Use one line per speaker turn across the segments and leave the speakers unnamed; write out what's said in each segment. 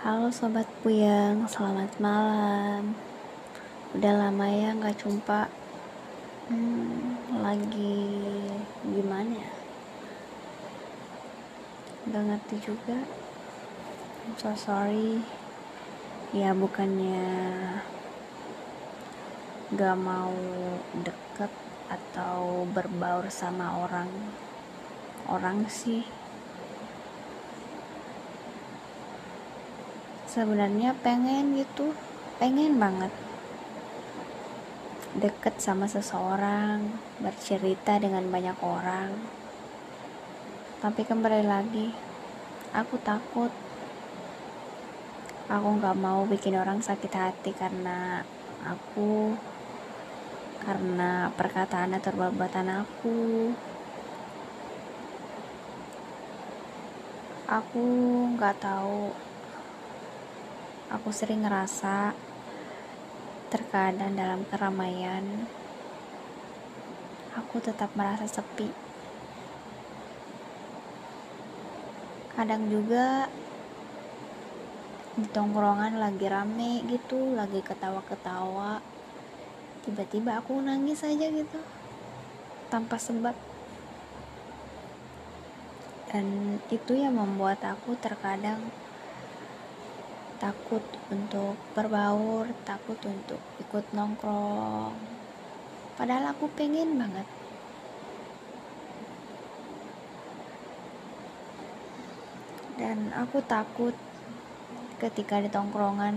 Halo sobat puyeng, selamat malam. Udah lama ya nggak jumpa. Hmm, lagi gimana ya? Gak ngerti juga. I'm so sorry. Ya bukannya gak mau deket atau berbaur sama orang orang sih sebenarnya pengen gitu. Pengen banget. Deket sama seseorang bercerita dengan banyak orang. Tapi kembali lagi aku takut. Aku nggak mau bikin orang sakit hati karena aku karena perkataan atau perbuatan aku. Aku nggak tahu Aku sering ngerasa terkadang dalam keramaian aku tetap merasa sepi. Kadang juga di tongkrongan lagi rame gitu, lagi ketawa-ketawa. Tiba-tiba aku nangis aja gitu. Tanpa sebab. Dan itu yang membuat aku terkadang takut untuk berbaur, takut untuk ikut nongkrong. Padahal aku pengen banget. Dan aku takut ketika di tongkrongan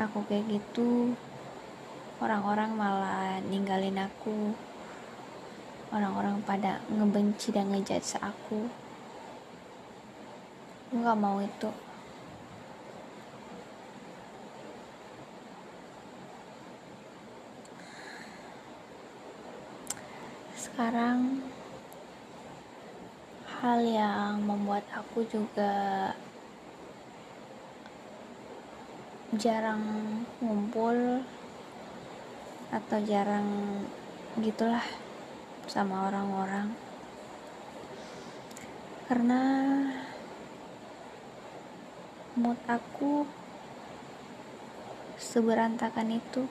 aku kayak gitu orang-orang malah ninggalin aku orang-orang pada ngebenci dan ngejudge aku aku gak mau itu sekarang hal yang membuat aku juga jarang ngumpul atau jarang gitulah sama orang-orang. Karena mood aku seberantakan itu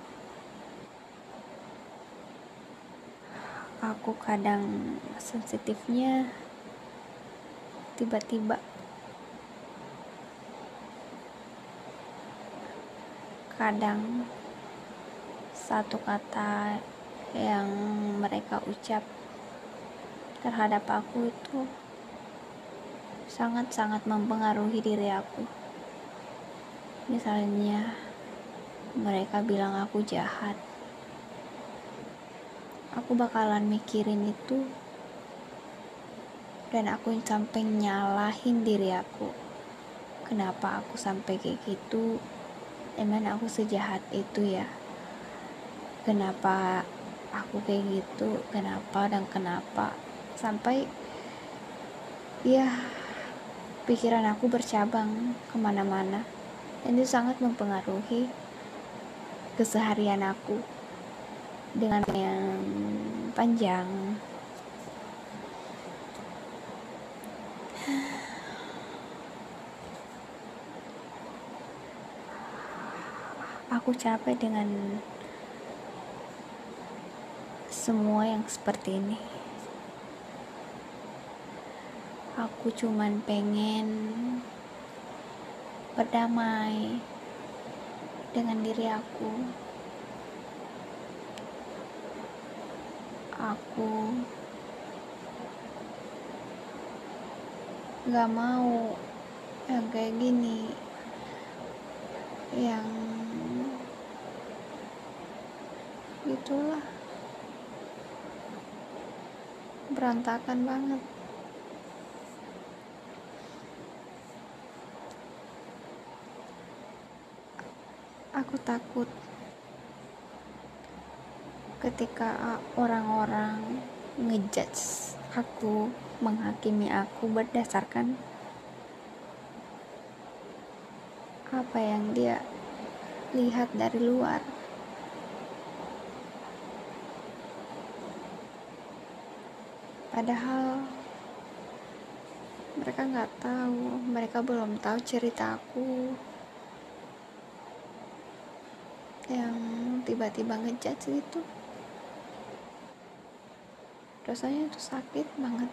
aku kadang sensitifnya tiba-tiba. Kadang satu kata yang mereka ucap terhadap aku itu sangat-sangat mempengaruhi diri aku. Misalnya mereka bilang aku jahat aku bakalan mikirin itu. Dan aku sampai nyalahin diri aku. Kenapa aku sampai kayak gitu? Emang aku sejahat itu ya? Kenapa aku kayak gitu? Kenapa dan kenapa? Sampai ya pikiran aku bercabang ke mana-mana. Dan itu sangat mempengaruhi keseharian aku dengan yang panjang. Aku capek dengan semua yang seperti ini. Aku cuman pengen berdamai dengan diri aku aku. Gak mau yang kayak gini. Yang itulah. Berantakan banget. Aku takut ketika orang-orang ngejudge aku menghakimi aku berdasarkan apa yang dia lihat dari luar. Padahal mereka nggak tahu mereka belum tahu ceritaku yang tiba-tiba ngejudge gitu rasanya itu sakit banget